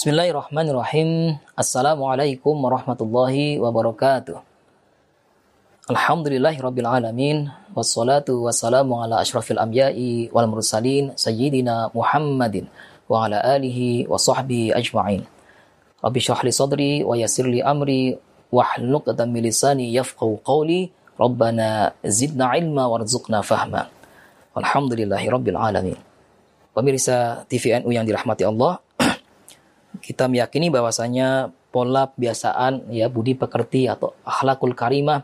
Bismillahirrahmanirrahim. Assalamualaikum warahmatullahi wabarakatuh. Alhamdulillahirabbil alamin wassalatu wassalamu ala asyrafil anbiya'i wal mursalin sayyidina Muhammadin wa ala alihi wa sahbihi ajma'in. Rabbi shrah li sadri wa yassir li amri wahlul 'uqdatam min lisani yafqahu qawli. Rabbana zidna ilma warzuqna fahma. Alhamdulillahirabbil alamin. Pemirsa TVNU yang dirahmati Allah, kita meyakini bahwasanya pola kebiasaan ya budi pekerti atau akhlakul karimah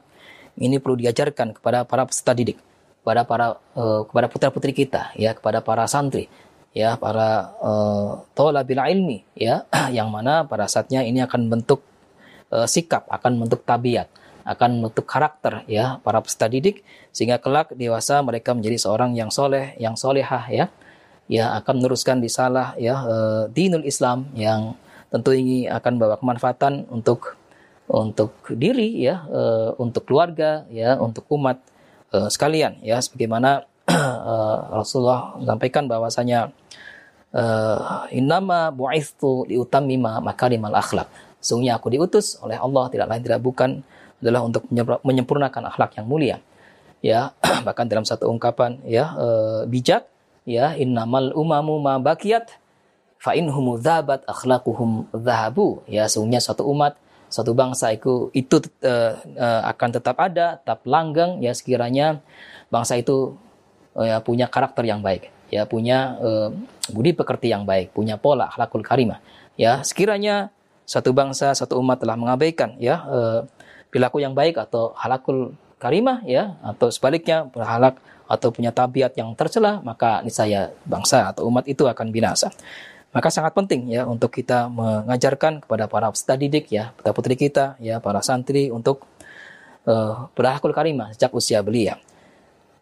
ini perlu diajarkan kepada para peserta didik, kepada para uh, kepada putra putri kita ya, kepada para santri ya, para uh, bila ilmi ya, yang mana pada saatnya ini akan bentuk uh, sikap, akan bentuk tabiat, akan bentuk karakter ya para peserta didik sehingga kelak dewasa mereka menjadi seorang yang soleh, yang solehah ya ya akan meneruskan risalah ya uh, dinul Islam yang tentu ini akan bawa kemanfaatan untuk untuk diri ya uh, untuk keluarga ya untuk umat uh, sekalian ya. Sebagaimana uh, Rasulullah menyampaikan bahwasanya uh, innama bu'ithu liutammima makarimal akhlak. Sungguhnya aku diutus oleh Allah tidak lain tidak bukan adalah untuk menyempurnakan akhlak yang mulia. Ya bahkan dalam satu ungkapan ya uh, bijak ya innamal umamu ma bakiyat fa inhum dzabat akhlaquhum dzahabu ya sungguhnya suatu umat suatu bangsa itu itu uh, uh, akan tetap ada tetap langgeng. Ya sekiranya bangsa itu uh, ya punya karakter yang baik. Ya punya uh, budi pekerti yang baik punya pola akhlakul karimah. Ya sekiranya satu bangsa satu umat telah mengabaikan ya uh, perilaku yang baik atau halakul karimah ya atau sebaliknya berhalak atau punya tabiat yang tercela, maka niscaya bangsa atau umat itu akan binasa. Maka sangat penting ya untuk kita mengajarkan kepada para peserta didik ya, putra putri kita ya, para santri untuk uh, berakhlakul karimah sejak usia belia.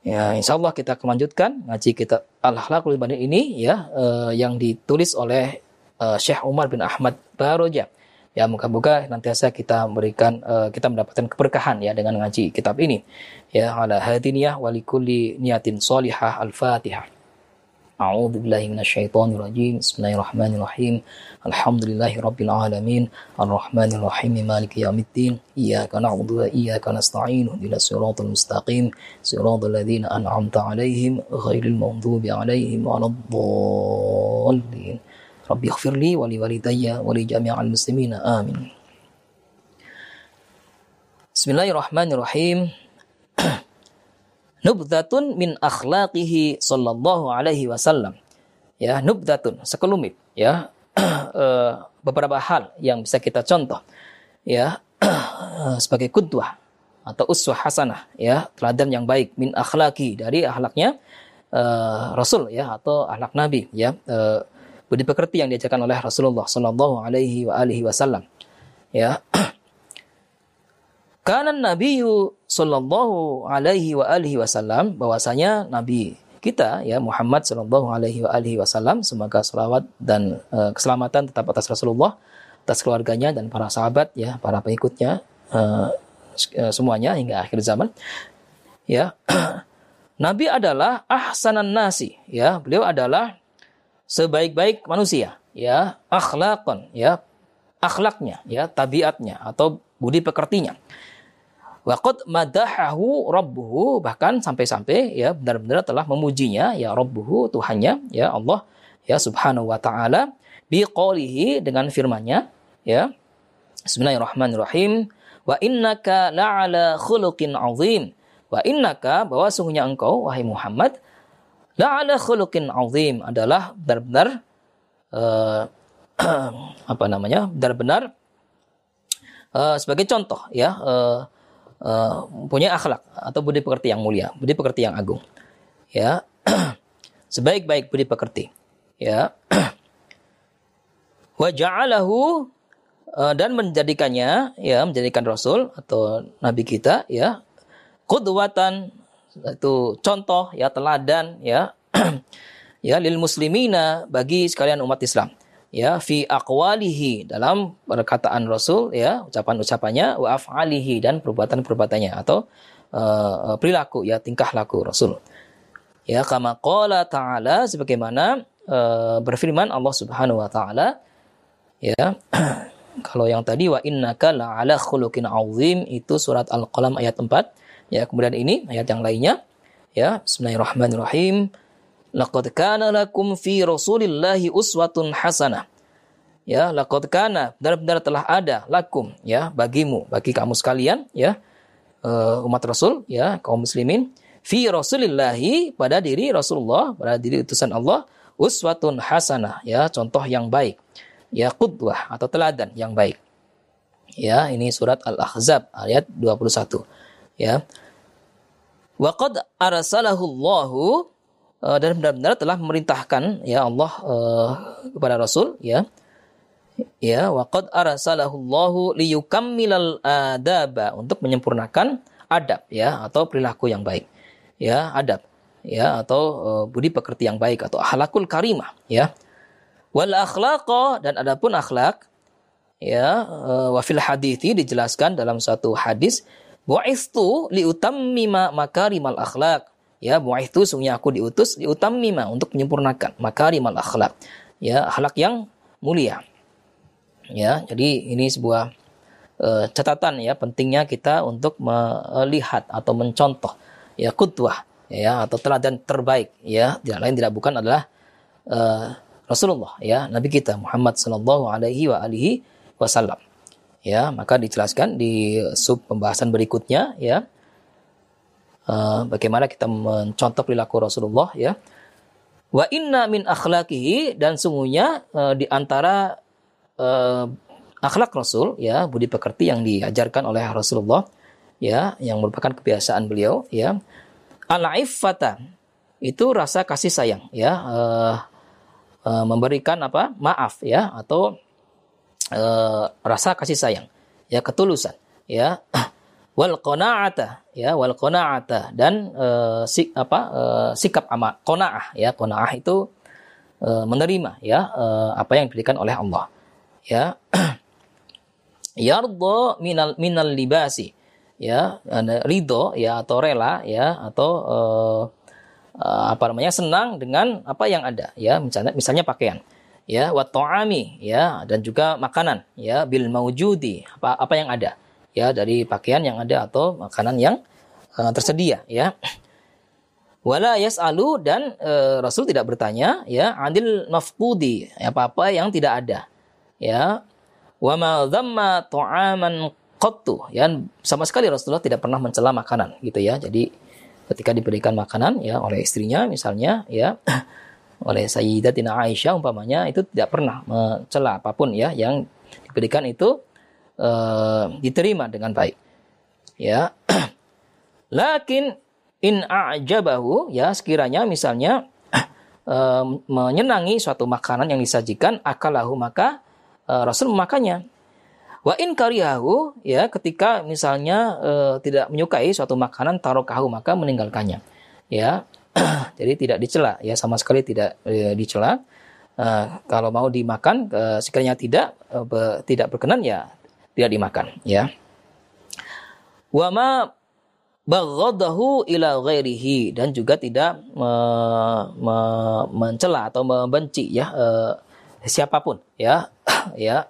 Ya, insya Allah kita akan lanjutkan ngaji kita al-akhlakul ini ya uh, yang ditulis oleh uh, Syekh Umar bin Ahmad Baroja Ya, moga-moga nanti saya kita memberikan uh, kita mendapatkan keberkahan ya dengan ngaji kitab ini. Ya, ala hadiniyah wa likulli niyatin salihah al-Fatihah. A'udzu billahi minasyaitonir rajim. Bismillahirrahmanirrahim. Alhamdulillahi rabbil alamin. Arrahmanir rahim. Maliki yaumiddin. Iyyaka na'budu wa iyyaka nasta'in. Ihdinas siratal mustaqim. Siratal ladzina an'amta 'alaihim ghairil maghdubi 'alaihim waladdallin. Rabbi ighfirli wa li walidayya wa li jami'al muslimina amin. Bismillahirrahmanirrahim. Nubdatun min akhlaqihi sallallahu alaihi wasallam. Ya, nubdatun, sekelumit, ya. Eh, beberapa hal yang bisa kita contoh ya sebagai kudwah atau uswah hasanah ya teladan yang baik min akhlaki dari akhlaknya uh, Rasul ya atau akhlak Nabi ya uh, budi pekerti yang diajarkan oleh Rasulullah Shallallahu Alaihi Wasallam. Ya. Karena Nabi Shallallahu Alaihi Wasallam bahwasanya Nabi kita ya Muhammad Shallallahu Alaihi Wasallam semoga selawat dan uh, keselamatan tetap atas Rasulullah atas keluarganya dan para sahabat ya para pengikutnya uh, semuanya hingga akhir zaman ya Nabi adalah ahsanan nasi ya beliau adalah sebaik-baik manusia, ya, akhlakon, ya, akhlaknya, ya, tabiatnya atau budi pekertinya. Waqad madahahu rabbuhu bahkan sampai-sampai ya benar-benar telah memujinya ya rabbuhu Tuhannya ya Allah ya subhanahu wa taala biqaulihi dengan firman-Nya ya. Bismillahirrahmanirrahim. Wa innaka la'ala khuluqin azim. Wa innaka bahwa sungguhnya engkau wahai Muhammad la'ala khuluqin azim adalah benar-benar uh, apa namanya? benar-benar uh, sebagai contoh ya uh, uh, punya akhlak atau budi pekerti yang mulia, budi pekerti yang agung. Ya. Sebaik-baik budi pekerti. Ya. Wa ja'alahu dan menjadikannya ya menjadikan rasul atau nabi kita ya qudwatan itu contoh ya teladan ya ya lil muslimina bagi sekalian umat Islam ya fi aqwalihi dalam perkataan Rasul ya ucapan-ucapannya wa af'alihi dan perbuatan-perbuatannya atau uh, perilaku ya tingkah laku Rasul ya kama qala ta'ala sebagaimana uh, berfirman Allah Subhanahu wa taala Ya. Kalau yang tadi wa innaka la'ala khuluqin itu surat Al-Qalam ayat 4. Ya, kemudian ini ayat yang lainnya. Ya, Bismillahirrahmanirrahim. Laqad kana lakum fi Rasulillahi uswatun hasanah. Ya, laqad kana benar-benar telah ada lakum ya bagimu, bagi kamu sekalian ya uh, umat Rasul ya kaum muslimin fi Rasulillahi pada diri Rasulullah, pada diri utusan Allah uswatun hasanah ya contoh yang baik ya qudwah atau teladan yang baik. Ya, ini surat Al-Ahzab ayat 21. Ya. Wa qad arsalahu Allahu uh, dan benar-benar telah memerintahkan ya Allah uh, kepada Rasul ya. Ya, wa qad arsalahu Allahu liyukammilal adaba untuk menyempurnakan adab ya atau perilaku yang baik. Ya, adab ya atau uh, budi pekerti yang baik atau akhlakul karimah ya Wal akhlaqa dan adapun akhlak ya uh, wa fil hadithi dijelaskan dalam satu hadis bu'istu liutammima makarimal akhlak ya bu'istu sungguhnya aku diutus liutammima untuk menyempurnakan makarimal akhlak ya akhlak yang mulia. Ya jadi ini sebuah uh, catatan ya pentingnya kita untuk melihat atau mencontoh ya kutwah ya atau teladan terbaik ya. Tidak lain tidak bukan adalah uh, Rasulullah ya Nabi kita Muhammad sallallahu alaihi wa wasallam. Ya, maka dijelaskan di sub pembahasan berikutnya ya. Uh, bagaimana kita mencontoh perilaku Rasulullah ya. Wa inna min akhlaqihi dan sungguhnya uh, di antara uh, akhlak Rasul ya, budi pekerti yang diajarkan oleh Rasulullah ya, yang merupakan kebiasaan beliau ya. Al-iffata itu rasa kasih sayang ya. Uh, uh, memberikan apa maaf ya atau uh, rasa kasih sayang ya ketulusan ya. Wal qanaata ya wal qanaata. Dan uh, sik apa uh, sikap ama qanaah ya. Qanaah itu uh, menerima ya uh, apa yang diberikan oleh Allah ya. Yardo minal minal libasi ya. Ridho ya atau rela ya atau uh, uh, apa namanya senang dengan apa yang ada ya. Misalnya misalnya pakaian ya wa ta'ami ya dan juga makanan ya bil maujudi apa apa yang ada ya dari pakaian yang ada atau makanan yang uh, tersedia ya. Wala yas'alu dan uh, Rasul tidak bertanya ya adil mafqudi apa-apa yang tidak ada ya. Wa ma dhamma ta'aman qattu ya sama sekali Rasulullah tidak pernah mencela makanan gitu ya. Jadi ketika diberikan makanan ya oleh istrinya misalnya ya oleh Sayyidatina Aisyah umpamanya itu tidak pernah mencela apa pun ya yang diberikan itu uh, diterima dengan baik ya lakin in a'jabahu ya sekiranya misalnya uh, menyenangi suatu makanan yang disajikan akalahu maka uh, Rasul memakannya Wa in karihahu ya ketika misalnya e, tidak menyukai suatu makanan tarokahu maka meninggalkannya. Ya. Jadi tidak dicela ya sama sekali tidak e, dicela. E, kalau mau dimakan e, sekiranya tidak e, be, tidak berkenan ya tidak dimakan ya. Wa ma baghadahu ila ghairihi dan juga tidak me, me, mencela atau membenci ya e, siapa pun ya ya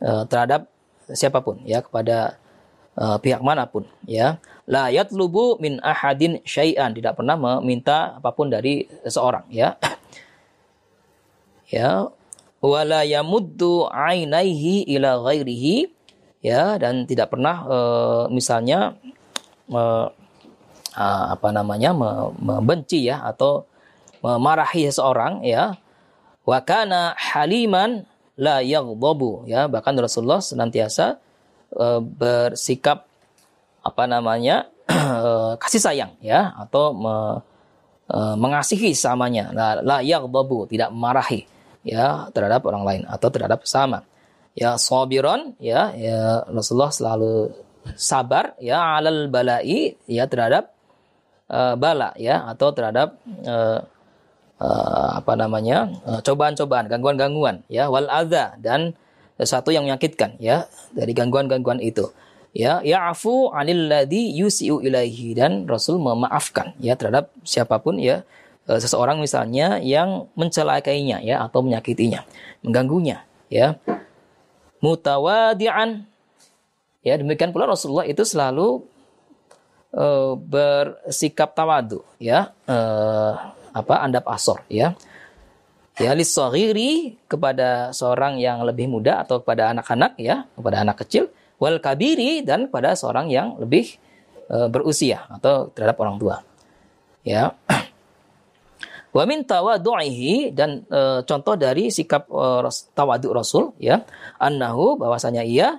uh, terhadap siapa pun ya kepada uh, pihak mana pun ya la yatlubu min ahadin syai'an. Tidak pernah meminta apa pun dari seseorang ya. Ya. Wala yamuddu ainaihi ila ghairihi ya. Dan tidak pernah uh, misalnya uh, apa namanya membenci ya atau memarahi seseorang ya. Wa kana haliman la yaghdabu ya. Bahkan Rasulullah senantiasa uh, bersikap apa namanya uh, kasih sayang ya atau me, uh, mengasihi samanya la, la yaghdabu tidak marahi ya terhadap orang lain atau terhadap sama ya sabiron ya, ya Rasulullah selalu sabar ya alal balai ya terhadap uh, bala ya atau terhadap uh, uh, apa namanya cobaan-cobaan, gangguan-gangguan, ya wal adza dan sesuatu yang menyakitkan, ya dari gangguan-gangguan itu. Ya, ya'fu 'anil ladzi yusiu ilaihi. Dan Rasul memaafkan ya terhadap siapa pun ya uh, seseorang misalnya yang mencelakainya ya atau menyakitinya, mengganggunya ya. Mutawadian. Ya demikian pula Rasulullah itu selalu uh, bersikap tawadu ya uh, apa andap asor ya. Ya lisogiri kepada seorang yang lebih muda atau kepada anak-anak ya kepada anak kecil wal kabiri dan kepada seorang yang lebih uh, berusia atau terhadap orang tua ya Wa min tawadu'ihi dan e, contoh dari sikap e, tawadu Rasul ya, annahu bahwasanya ia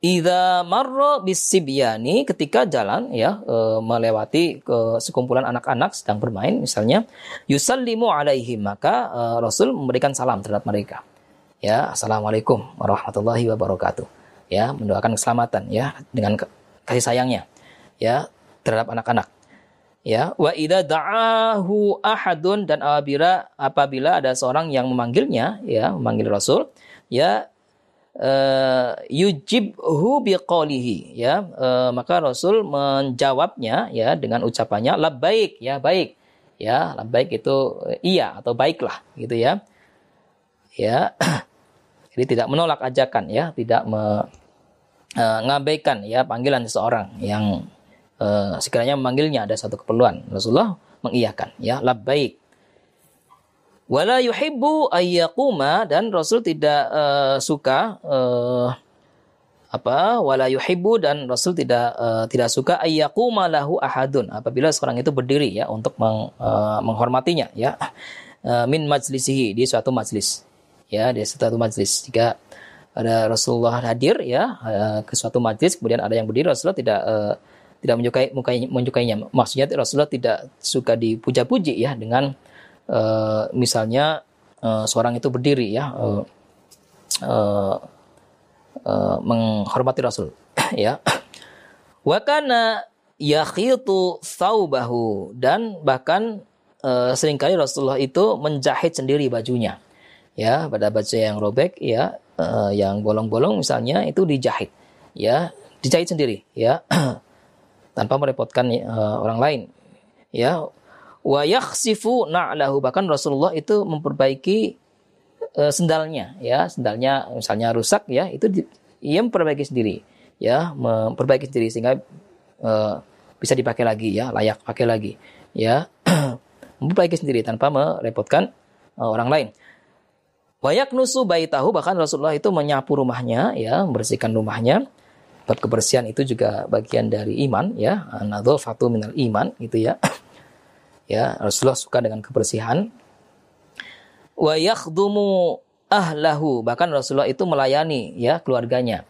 idza marra bisibyani ketika jalan ya e, melewati ke sekumpulan anak-anak sedang bermain misalnya yusallimu alaihim maka e, Rasul memberikan salam terhadap mereka. Ya, assalamualaikum warahmatullahi wabarakatuh. Ya, mendoakan keselamatan ya dengan kasih sayangnya ya terhadap anak-anak ya. Wa idza da'ahu ahadun dan apabila apabila ada seorang yang memanggilnya ya memanggil rasul ya uh, yujibhu biqaulihi ya uh, maka rasul menjawabnya ya dengan ucapannya labbaik ya baik ya labbaik itu iya atau baiklah gitu ya ya jadi tidak menolak ajakan ya tidak me, uh, ngabaikan ya panggilan seseorang yang uh, sekiranya memanggilnya ada satu keperluan. Rasulullah mengiyakan, ya, labbaik. Wala yuhibbu ayyakuma dan Rasul tidak uh, suka uh, apa wala yuhibbu dan Rasul tidak uh, tidak suka ayyakuma lahu ahadun apabila seorang itu berdiri ya untuk meng, uh, menghormatinya ya min majlisihi di suatu majlis ya di suatu majlis jika ada Rasulullah hadir ya uh, ke suatu majlis kemudian ada yang berdiri Rasulullah tidak uh, tidak menyukai menyukainya. Maksudnya Rasulullah tidak suka dipuja-puji ya dengan uh, misalnya uh, seorang itu berdiri ya uh, uh, uh, menghormati Rasul ya. Wa kana yakhitu thawbahu dan bahkan uh, sering kali Rasulullah itu menjahit sendiri bajunya. Ya, pada baju yang robek ya, uh, yang bolong-bolong misalnya itu dijahit. Ya, dijahit sendiri ya. tanpa merepotkan uh, orang lain. Ya, wa yakhsifu na'lahu bahkan Rasulullah itu memperbaiki uh, sendalnya ya, sendalnya misalnya rusak ya, itu di, ia memperbaiki sendiri ya, memperbaiki sendiri sehingga uh, bisa dipakai lagi ya, layak pakai lagi ya. memperbaiki sendiri tanpa merepotkan uh, orang lain. Wayak nusu baitahu bahkan Rasulullah itu menyapu rumahnya ya, membersihkan rumahnya. Bab kebersihan itu juga bagian dari iman ya. Fatu minal iman gitu ya. Ya Rasulullah suka dengan kebersihan. Wa yakhdumu ahlahu bahkan Rasulullah itu melayani ya keluarganya.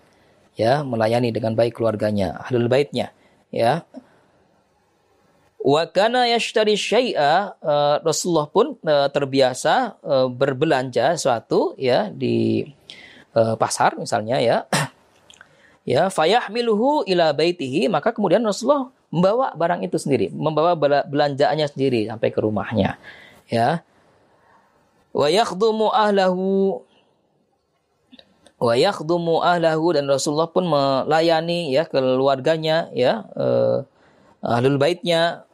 Ya melayani dengan baik keluarganya ahlul baitnya ya wa kana yashtari syai'a uh, Rasulullah pun uh, terbiasa uh, berbelanja suatu ya di uh, pasar misalnya ya. Ya fayahmiluhu ila baitihi maka kemudian Rasulullah membawa barang itu sendiri membawa belanjaannya sendiri sampai ke rumahnya ya. Wa yakhdumu ahlahu wa yakhdumu ahlahu dan Rasulullah pun melayani ya keluarganya ya uh, ahlul baitnya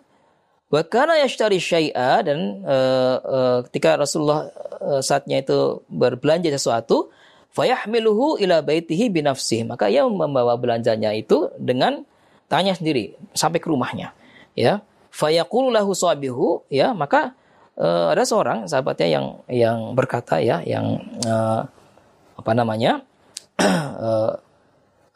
wa kana yashtari syai'a dan uh, uh, ketika Rasulullah uh, saatnya itu berbelanja sesuatu fayahmiluhu ila baitihi binafsih. Maka ia membawa belanjanya itu dengan tanya sendiri sampai ke rumahnya ya. Fayaqulu lahu sabihu ya. Maka uh, ada seorang sahabatnya yang yang berkata ya yang uh, apa namanya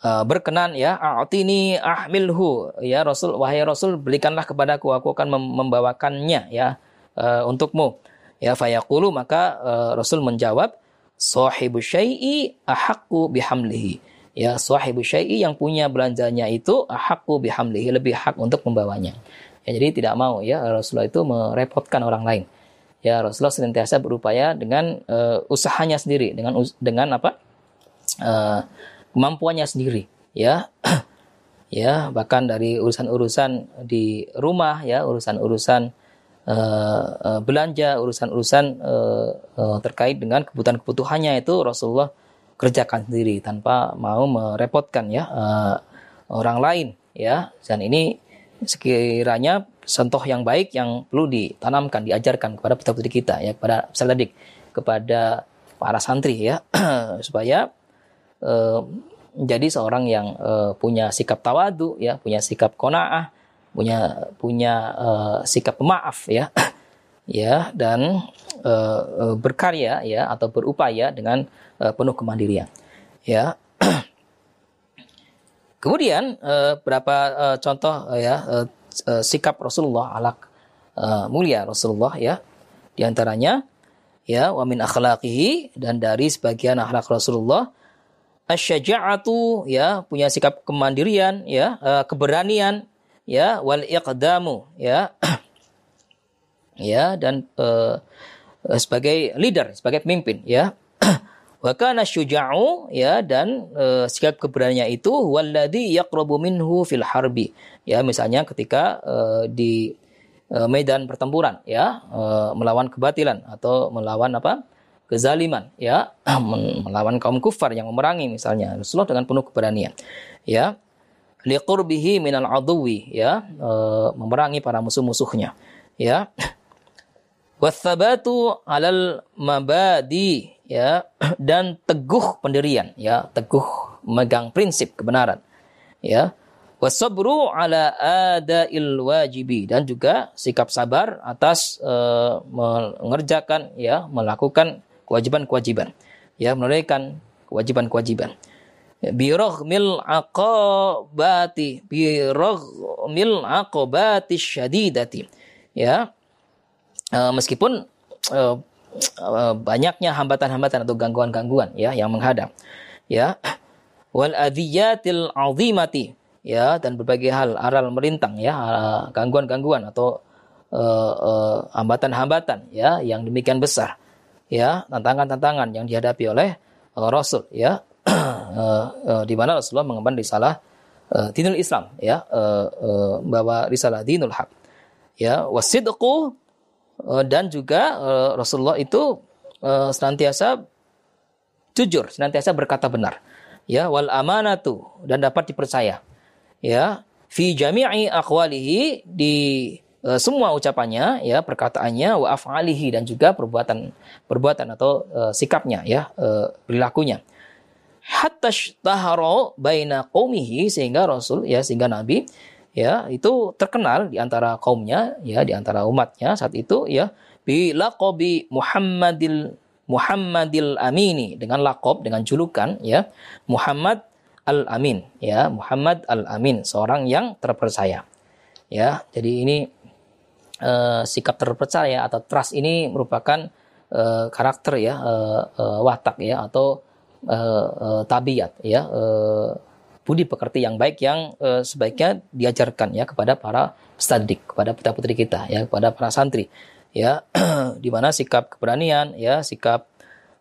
uh, berkenan ya a'tini ahmilhu ya Rasul wahai Rasul belikanlah kepadaku aku akan membawakannya ya uh, untukmu ya fayaqulu maka uh, Rasul menjawab sahibu syai'i ahaqqu bihamlihi. Ya, sahibu syai'i yang punya belanjanya itu ahaqqu bihamlihi, lebih hak untuk membawanya. Ya, jadi tidak mau ya Rasulullah itu merepotkan orang lain. Ya, Rasulullah senantiasa berupaya dengan uh, usahanya sendiri, dengan dengan apa? Uh, kemampuannya sendiri, ya. ya, bahkan dari urusan-urusan di rumah ya, urusan-urusan uh, belanja urusan-urusan uh, uh, terkait dengan kebutuhan-kebutuhannya itu Rasulullah kerjakan sendiri tanpa mau merepotkan ya uh, orang lain ya dan ini sekiranya contoh yang baik yang perlu ditanamkan diajarkan kepada peserta kita ya kepada peserta didik kepada para santri ya supaya uh, menjadi seorang yang uh, punya sikap tawadu ya punya sikap konaah punya punya uh, sikap pemaaf ya ya dan uh, berkarya ya atau berupaya dengan uh, penuh kemandirian ya. Kemudian uh, berapa uh, contoh uh, ya sikap Rasulullah alak uh, mulia Rasulullah ya di antaranya ya wa min akhlaqihi dan dari sebagian akhlak Rasulullah asyaja'atu ya punya sikap kemandirian ya uh, keberanian ya wal iqdamu ya ya dan uh, sebagai leader sebagai pemimpin ya. Wa kana ya dan uh, sikap keberanian itu walladhi yaqrabu minhu fil harbi ya misalnya ketika uh, di uh, medan pertempuran ya uh, melawan kebatilan atau melawan apa kezaliman ya. Melawan kaum kufar yang memerangi misalnya Rasulullah dengan penuh keberanian ya. Liqurbihi minal aduwi ya. E, memerangi para musuh-musuhnya ya. Wasabatu alal mabadi ya. Dan teguh pendirian ya. Teguh megang prinsip kebenaran ya. Wasabru ala adail wajibi dan juga sikap sabar atas e, mengerjakan ya melakukan kewajiban-kewajiban. Ya, menunaikan kewajiban-kewajiban. Ya, Biroghmil aqobati, biroghmil aqobati syadidati. Ya, uh, meskipun uh, uh, banyaknya hambatan-hambatan atau gangguan-gangguan ya yang menghadap. Ya, wal adhiyatil azimati ya dan berbagai hal aral merintang ya gangguan-gangguan atau hambatan-hambatan uh, uh, ya yang demikian besar ya tantangan-tantangan yang dihadapi oleh uh, Rasul ya. Uh, uh, di mana Rasulullah mengemban risalah uh, dinul Islam ya. Uh, uh, bahwa risalah dinul haq ya. Wasidqu uh, dan juga uh, Rasulullah itu uh, senantiasa jujur senantiasa berkata benar ya. Wal amanatu dan dapat dipercaya ya. Fi jami'i aqwalihi di e, semua ucapannya ya perkataannya wa af'alihi dan juga perbuatan perbuatan atau e, sikapnya ya e, perilakunya. Hatta taharo baina qaumihi sehingga Rasul ya sehingga Nabi ya itu terkenal di antara kaumnya ya di antara umatnya saat itu ya bi laqabi Muhammadil Muhammadil Amini dengan lakob dengan julukan ya Muhammad Al Amin ya Muhammad Al Amin seorang yang terpercaya. Ya jadi ini uh, sikap terpercaya atau trust ini merupakan uh, karakter ya uh, uh, watak ya atau uh, uh, tabiat ya uh, budi pekerti yang baik yang uh, sebaiknya diajarkan ya kepada para stadik kepada putra putri kita ya kepada para santri ya di mana sikap keberanian ya sikap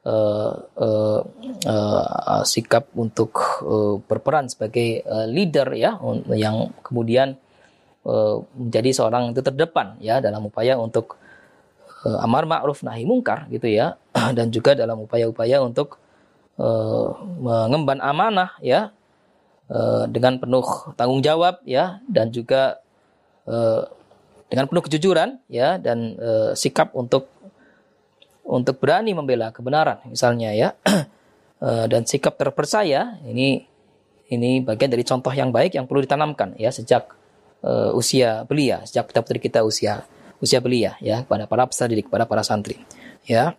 uh, uh, uh, sikap untuk uh, berperan sebagai uh, leader ya yang kemudian menjadi seorang itu terdepan ya dalam upaya untuk uh, amar ma'ruf nahi mungkar gitu ya. Dan juga dalam upaya-upaya untuk uh, mengemban amanah ya dengan penuh tanggung jawab ya dan juga dengan penuh kejujuran ya dan sikap untuk untuk berani membela kebenaran misalnya ya. Dan sikap terpercaya ini ini bagian dari contoh yang baik yang perlu ditanamkan ya sejak uh, usia belia. Sejak kita putri kita usia usia belia ya kepada para peserta didik kepada para santri ya.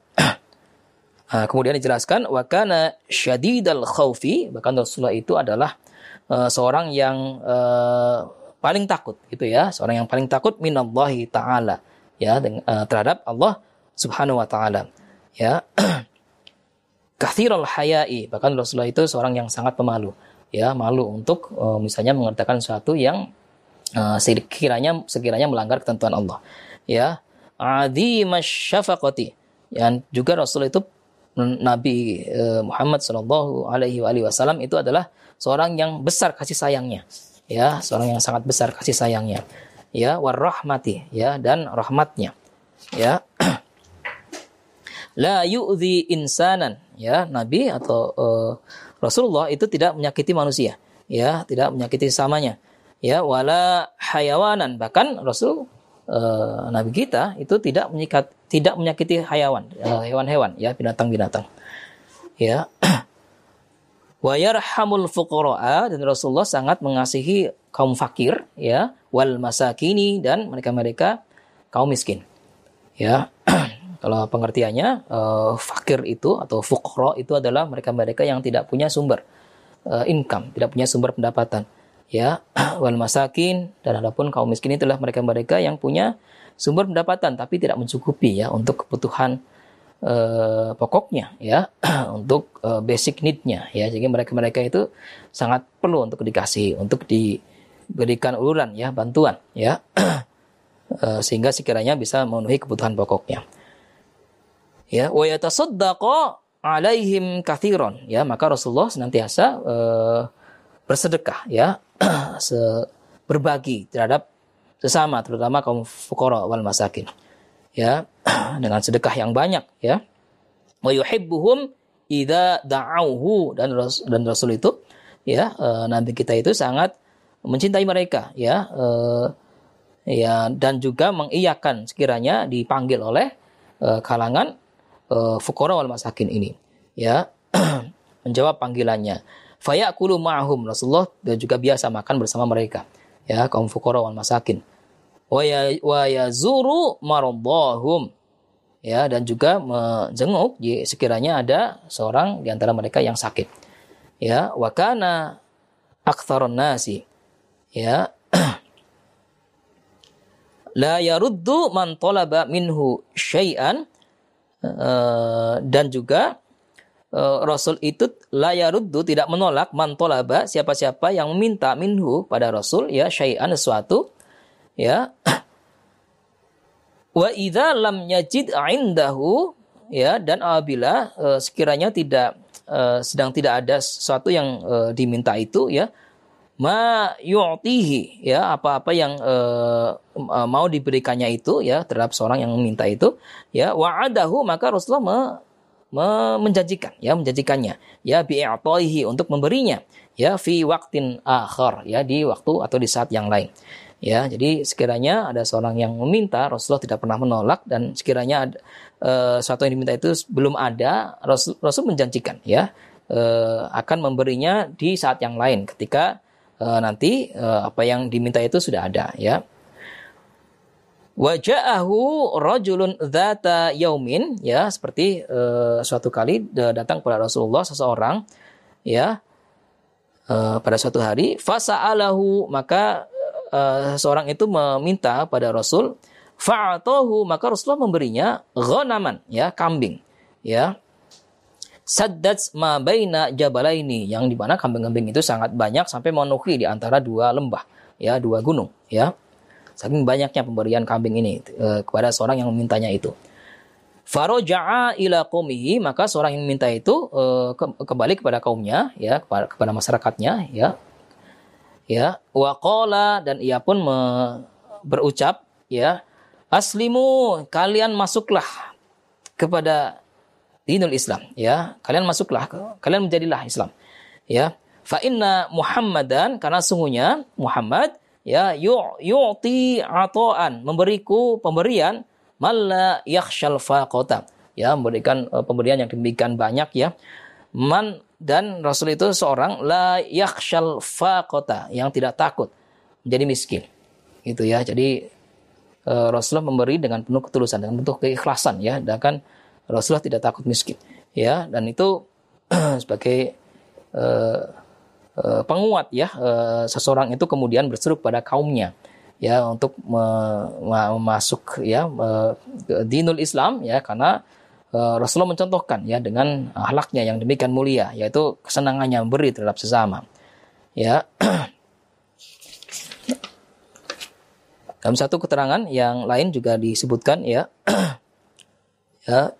Uh, kemudian dijelaskan wakana syadidal khaufi bahkan Rasulullah itu adalah uh, seorang yang uh, paling takut gitu ya. Seorang yang paling takut minallahi taala ya dengan, uh, terhadap Allah subhanahu wa taala ya. Kathirul hayai bahkan Rasulullah itu seorang yang sangat pemalu ya malu untuk uh, misalnya mengerjakan sesuatu yang uh, sekiranya sekiranya melanggar ketentuan Allah. Ya, adi syafaqati. Yang juga Rasul itu Nabi uh, Muhammad Shallallahu Alaihi Wasallam itu adalah seorang yang besar kasih sayangnya, ya, seorang yang sangat besar kasih sayangnya, ya, warahmati, ya, dan rahmatnya, ya. La yu'zi insanan, ya, Nabi atau uh, Rasulullah itu tidak menyakiti manusia, ya, tidak menyakiti samanya, ya wala hayawanan bahkan Rasul uh, Nabi kita itu tidak menyikat tidak menyakiti hayawan eh, hewan-hewan ya binatang-binatang Ya. Wa yarhamul fuqara'a dan Rasulullah sangat mengasihi kaum fakir ya wal masakini dan mereka-mereka kaum miskin. Ya. Kalau pengertiannya uh, fakir itu atau fuqara itu adalah mereka-mereka yang tidak punya sumber uh, income, tidak punya sumber pendapatan. Ya, wal masakin dan adapun kaum miskin itulah mereka-mereka yang punya sumber pendapatan tapi tidak mencukupi ya untuk kebutuhan uh, pokoknya ya untuk uh, basic need-nya ya. Jadi mereka-mereka itu sangat perlu untuk dikasih untuk diberikan uluran ya bantuan ya. Uh, sehingga sekiranya bisa memenuhi kebutuhan pokoknya. Ya wa yatasaddaqu alaihim kathiron ya. Maka Rasulullah senantiasa uh, bersedekah ya berbagi terhadap sesama terutama kaum fukara wal masakin ya dengan sedekah yang banyak ya. Wa yuhibbuhum idza da'auhu dan dan Rasul itu ya uh, nabi kita itu sangat mencintai mereka ya uh, ya dan juga mengiyakan sekiranya dipanggil oleh uh, kalangan fukara wal masakin ini ya. Menjawab panggilannya fayakulu ma'hum Rasulullah dan juga biasa makan bersama mereka. Ya kaum fukara wal masakin. Wa ya, yazuru maradhahum ya dan juga menjenguk sekiranya ada seorang di antara mereka yang sakit. Ya wa kana aktsarun nasi. Ya la yaruddu man talaba minhu syai'an. Uh, dan juga Rasul itu la yaruddu tidak menolak man talaba siapa-siapa yang meminta minhu pada Rasul ya syai'an sesuatu ya. Wa idza lam yajid indahu ya dan apabila uh, sekiranya tidak uh, sedang tidak ada sesuatu yang uh, diminta itu ya ma yu'tihi ya apa-apa yang uh, mau diberikannya itu ya terhadap seorang yang meminta itu ya wa'adahu maka Rasulullah menjanjikan ya menjanjikannya ya bi'atihi untuk memberinya ya fi waktin akhar ya di waktu atau di saat yang lain ya jadi sekiranya ada seorang yang meminta Rasulullah tidak pernah menolak dan sekiranya ada, uh, sesuatu yang diminta itu belum ada Rasul, Rasul menjanjikan ya uh, akan memberinya di saat yang lain ketika uh, nanti uh, apa yang diminta itu sudah ada ya. Waja'ahu rajulun dzata yaumin ya seperti uh, suatu kali datang kepada Rasulullah seseorang ya uh, pada suatu hari fasa'alahu maka uh, seorang itu meminta pada Rasul fa'atahu maka Rasulullah memberinya ghanaman ya kambing ya. Saddats ma baina jabalaini yang di mana kambing-kambing itu sangat banyak sampai memenuhi di antara dua lembah ya dua gunung ya saking banyaknya pemberian kambing ini e, kepada seorang yang memintanya itu. Faroja'a ila qaumihi maka seorang yang meminta itu e, ke, kembali kepada kaumnya ya kepada, kepada masyarakatnya ya. Ya waqala dan ia pun me, berucap ya aslimu kalian masuklah kepada dinul Islam. Ya kalian masuklah kalian menjadilah Islam. Ya fa inna Muhammadan karena sungguhnya Muhammad ya yu'ti ataan memberiku pemberian malla yakhshal faqata. Ya memberikan uh, pemberian yang demikian banyak ya. Man dan Rasul itu seorang la yakhshal faqata yang tidak takut menjadi miskin. Itu ya. Jadi uh, Rasulullah memberi dengan penuh ketulusan dengan bentuk keikhlasan ya. Dan kan Rasulullah tidak takut miskin ya. Dan itu sebagai uh, penguat ya uh, seseorang itu kemudian berseru pada kaumnya ya untuk masuk ya dinul Islam ya karena uh, Rasulullah mencontohkan ya dengan akhlaknya yang demikian mulia yaitu kesenangannya memberi terhadap sesama ya. Dalam satu keterangan yang lain juga disebutkan ya ya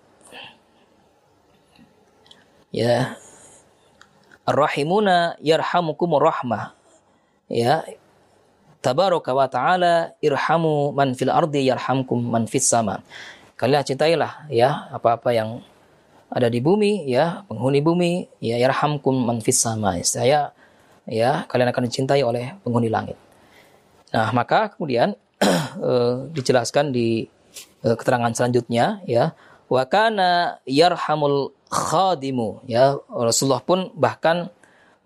ya rahimuna yarhamukum rahmah ya. Tabaraka wa ta'ala irhamu man fil ardi yarhamkum man fis sama. Kalian cintailah ya apa-apa yang ada di bumi ya penghuni bumi ya yarhamkum man fis sama. Saya ya kalian akan dicintai oleh penghuni langit. Nah maka kemudian uh, dijelaskan di uh, keterangan selanjutnya ya. Wa kana yarhamul khadimu. Ya Rasulullah pun bahkan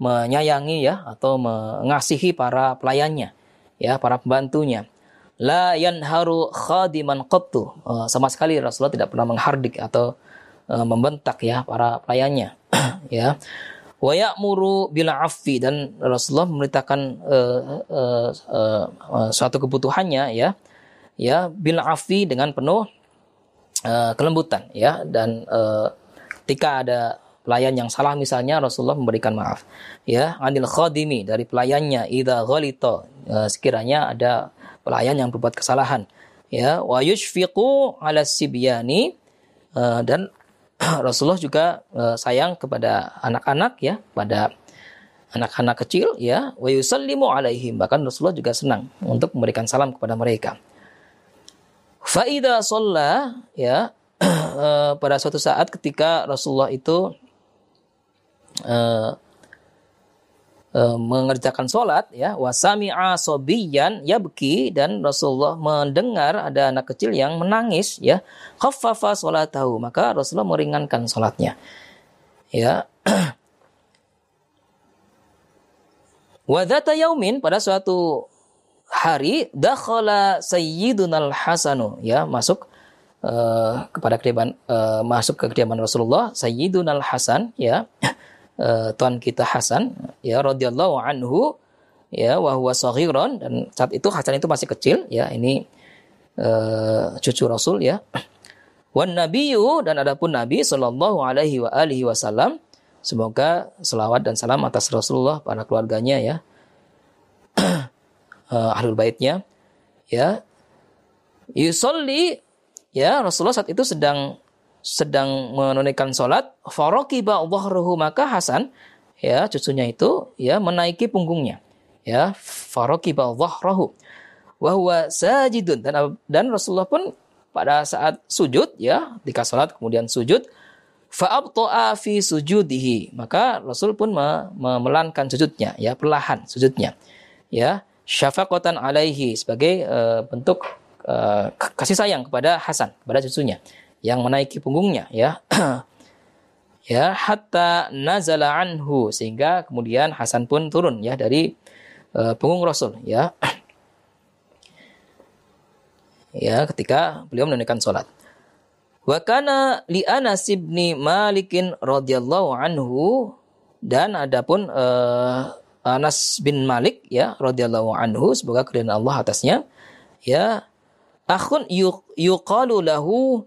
menyayangi ya atau mengasihi para pelayannya ya para pembantunya. La yanharu khadiman qattu. Uh, sama sekali Rasulullah tidak pernah menghardik atau uh, membentak ya para pelayannya ya. Wa ya'muru bil affi. Dan Rasulullah memerintahkan uh, uh, uh, uh, suatu kebutuhannya ya ya bil affi dengan penuh uh, kelembutan ya. Dan uh, ketika ada pelayan yang salah misalnya Rasulullah memberikan maaf. Ya anil khadimi dari pelayannya idza ghalita uh, sekiranya ada pelayan yang berbuat kesalahan. Ya wa yushfiqu ala sibyani uh, dan Rasulullah juga uh, sayang kepada anak-anak ya pada anak-anak kecil ya wa yusallimu alaihim. Bahkan Rasulullah juga senang untuk memberikan salam kepada mereka. Faida sholla ya uh, pada suatu saat ketika Rasulullah itu uh, uh, mengerjakan sholat ya wasami'a sobiyan yabki dan Rasulullah mendengar ada anak kecil yang menangis ya khaffafa sholatahu maka Rasulullah meringankan sholatnya ya. Wadata yaumin pada suatu hari dakhala sayyidunal hasanu ya masuk uh, kepada kediaman uh, masuk ke kediaman Rasulullah sayyidunal hasan ya. Uh, tuan kita Hasan ya radhiyallahu anhu ya wa huwa saghiran dan saat itu Hasan itu masih kecil ya. Ini uh, cucu Rasul ya. Wan nabiyyu dan adapun Nabi sallallahu alaihi wa alihi wasallam semoga selawat dan salam atas Rasulullah para keluarganya ya. Ahlul baitnya ya. Yusolli ya Rasulullah saat itu sedang sedang menunaikan sholat, farokiba dhahruhu maka Hasan ya cucunya itu ya menaiki punggungnya. Ya farokiba dhahrahu wa huwa sajidun. Dan dan Rasulullah pun pada saat sujud ya ketika sholat kemudian sujud fa'abto'a fi sujudihi. Maka Rasul pun memelankan sujudnya ya perlahan sujudnya. Ya syafaqatan alaihi sebagai uh, bentuk uh, kasih sayang kepada Hasan kepada cucunya yang menaiki punggungnya ya. Ya hatta nazala anhu sehingga kemudian Hasan pun turun ya dari uh, punggung Rasul ya. Ya ketika beliau menunaikan salat wa kana li Anas Malikin radhiyallahu anhu dan adapun uh, Anas bin Malik ya radhiyallahu anhu semoga keridhaan Allah atasnya ya akhun yuqalu lahu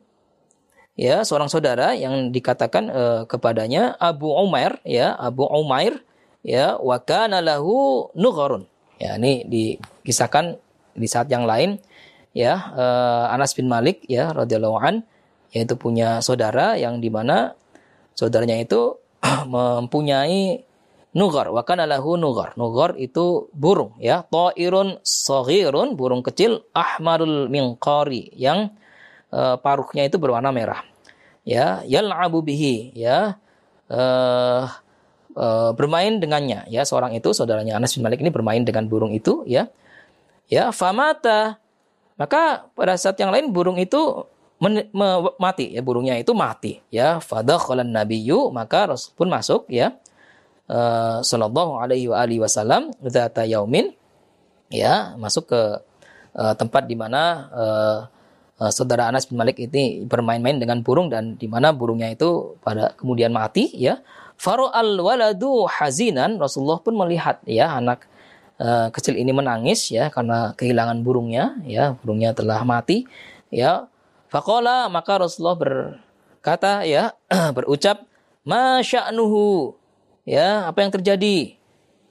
ya seorang saudara yang dikatakan uh, kepadanya Abu Umair ya Abu Umair ya wa kana lahu nugharun. Ya ini dikisahkan di saat yang lain ya uh, Anas bin Malik ya radhiyallahu an yaitu punya saudara yang di mana saudaranya itu mempunyai nugar wa kana lahu nugar nugar itu burung ya ta'irun saghirun burung kecil ahmarul minqari yang uh, paruhnya itu berwarna merah. Ya, yal'abu bihi, ya. Uh, uh, bermain dengannya, ya. Seorang itu saudaranya Anas bin Malik ini bermain dengan burung itu, ya. Ya, famata. Maka pada saat yang lain burung itu mati, ya burungnya itu mati, ya. Fadakhalan nabiyyu, maka Rasul pun masuk, ya. Uh, sallallahu alaihi wa alihi wasallam dzata yaumin ya masuk ke uh, tempat di mana uh, uh, saudara Anas bin Malik ini bermain-main dengan burung dan di mana burungnya itu pada kemudian mati ya. Faro al waladu hazinan Rasulullah pun melihat ya anak uh, kecil ini menangis ya karena kehilangan burungnya ya burungnya telah mati ya. Fakola maka Rasulullah berkata ya berucap masya'nuhu ya apa yang terjadi?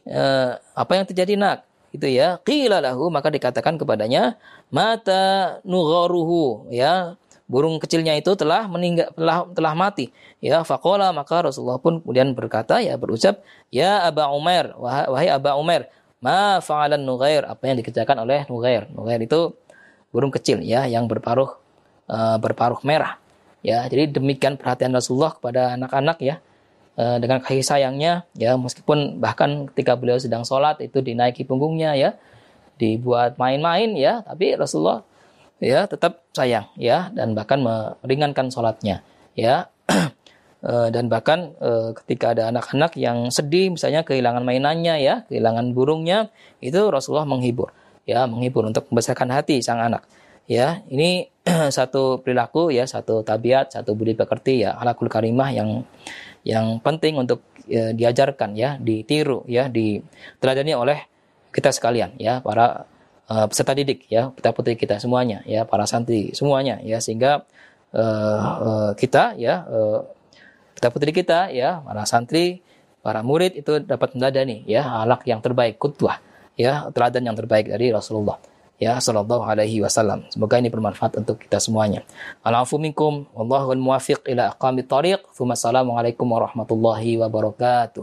Uh, apa yang terjadi nak? Itu ya. Qila lahu maka dikatakan kepadanya mata nugharuhu. Ya burung kecilnya itu telah meninggal telah telah mati. Ya faqala maka Rasulullah pun kemudian berkata ya berucap ya Aba Umair wahai Aba Umair ma fa'alan nughair. Apa yang dikerjakan oleh nughair? Nughair itu burung kecil ya yang berparuh uh, berparuh merah. Ya jadi demikian perhatian Rasulullah kepada anak-anak ya dengan kasih sayangnya ya meskipun bahkan ketika beliau sedang sholat itu dinaiki punggungnya ya dibuat main-main ya tapi Rasulullah ya tetap sayang ya dan bahkan meringankan sholatnya ya. Uh, dan bahkan uh, ketika ada anak-anak yang sedih misalnya kehilangan mainannya ya kehilangan burungnya itu Rasulullah menghibur ya menghibur untuk membesarkan hati sang anak ya. Ini satu perilaku ya satu tabiat satu budi pekerti ya halakul karimah yang yang penting untuk ya, diajarkan ya ditiru ya diteladani oleh kita sekalian ya para uh, peserta didik ya kita putri kita semuanya ya para santri semuanya ya sehingga uh, uh, kita ya uh, kita putri kita ya para santri para murid itu dapat meneladani ya halak yang terbaik kutwah ya teladan yang terbaik dari Rasulullah ya sallallahu alaihi wasallam. Semoga ini bermanfaat untuk kita semuanya. Alafu minkum wallahu muwafiq ila aqamit thariq. Assalamualaikum warahmatullahi wabarakatuh.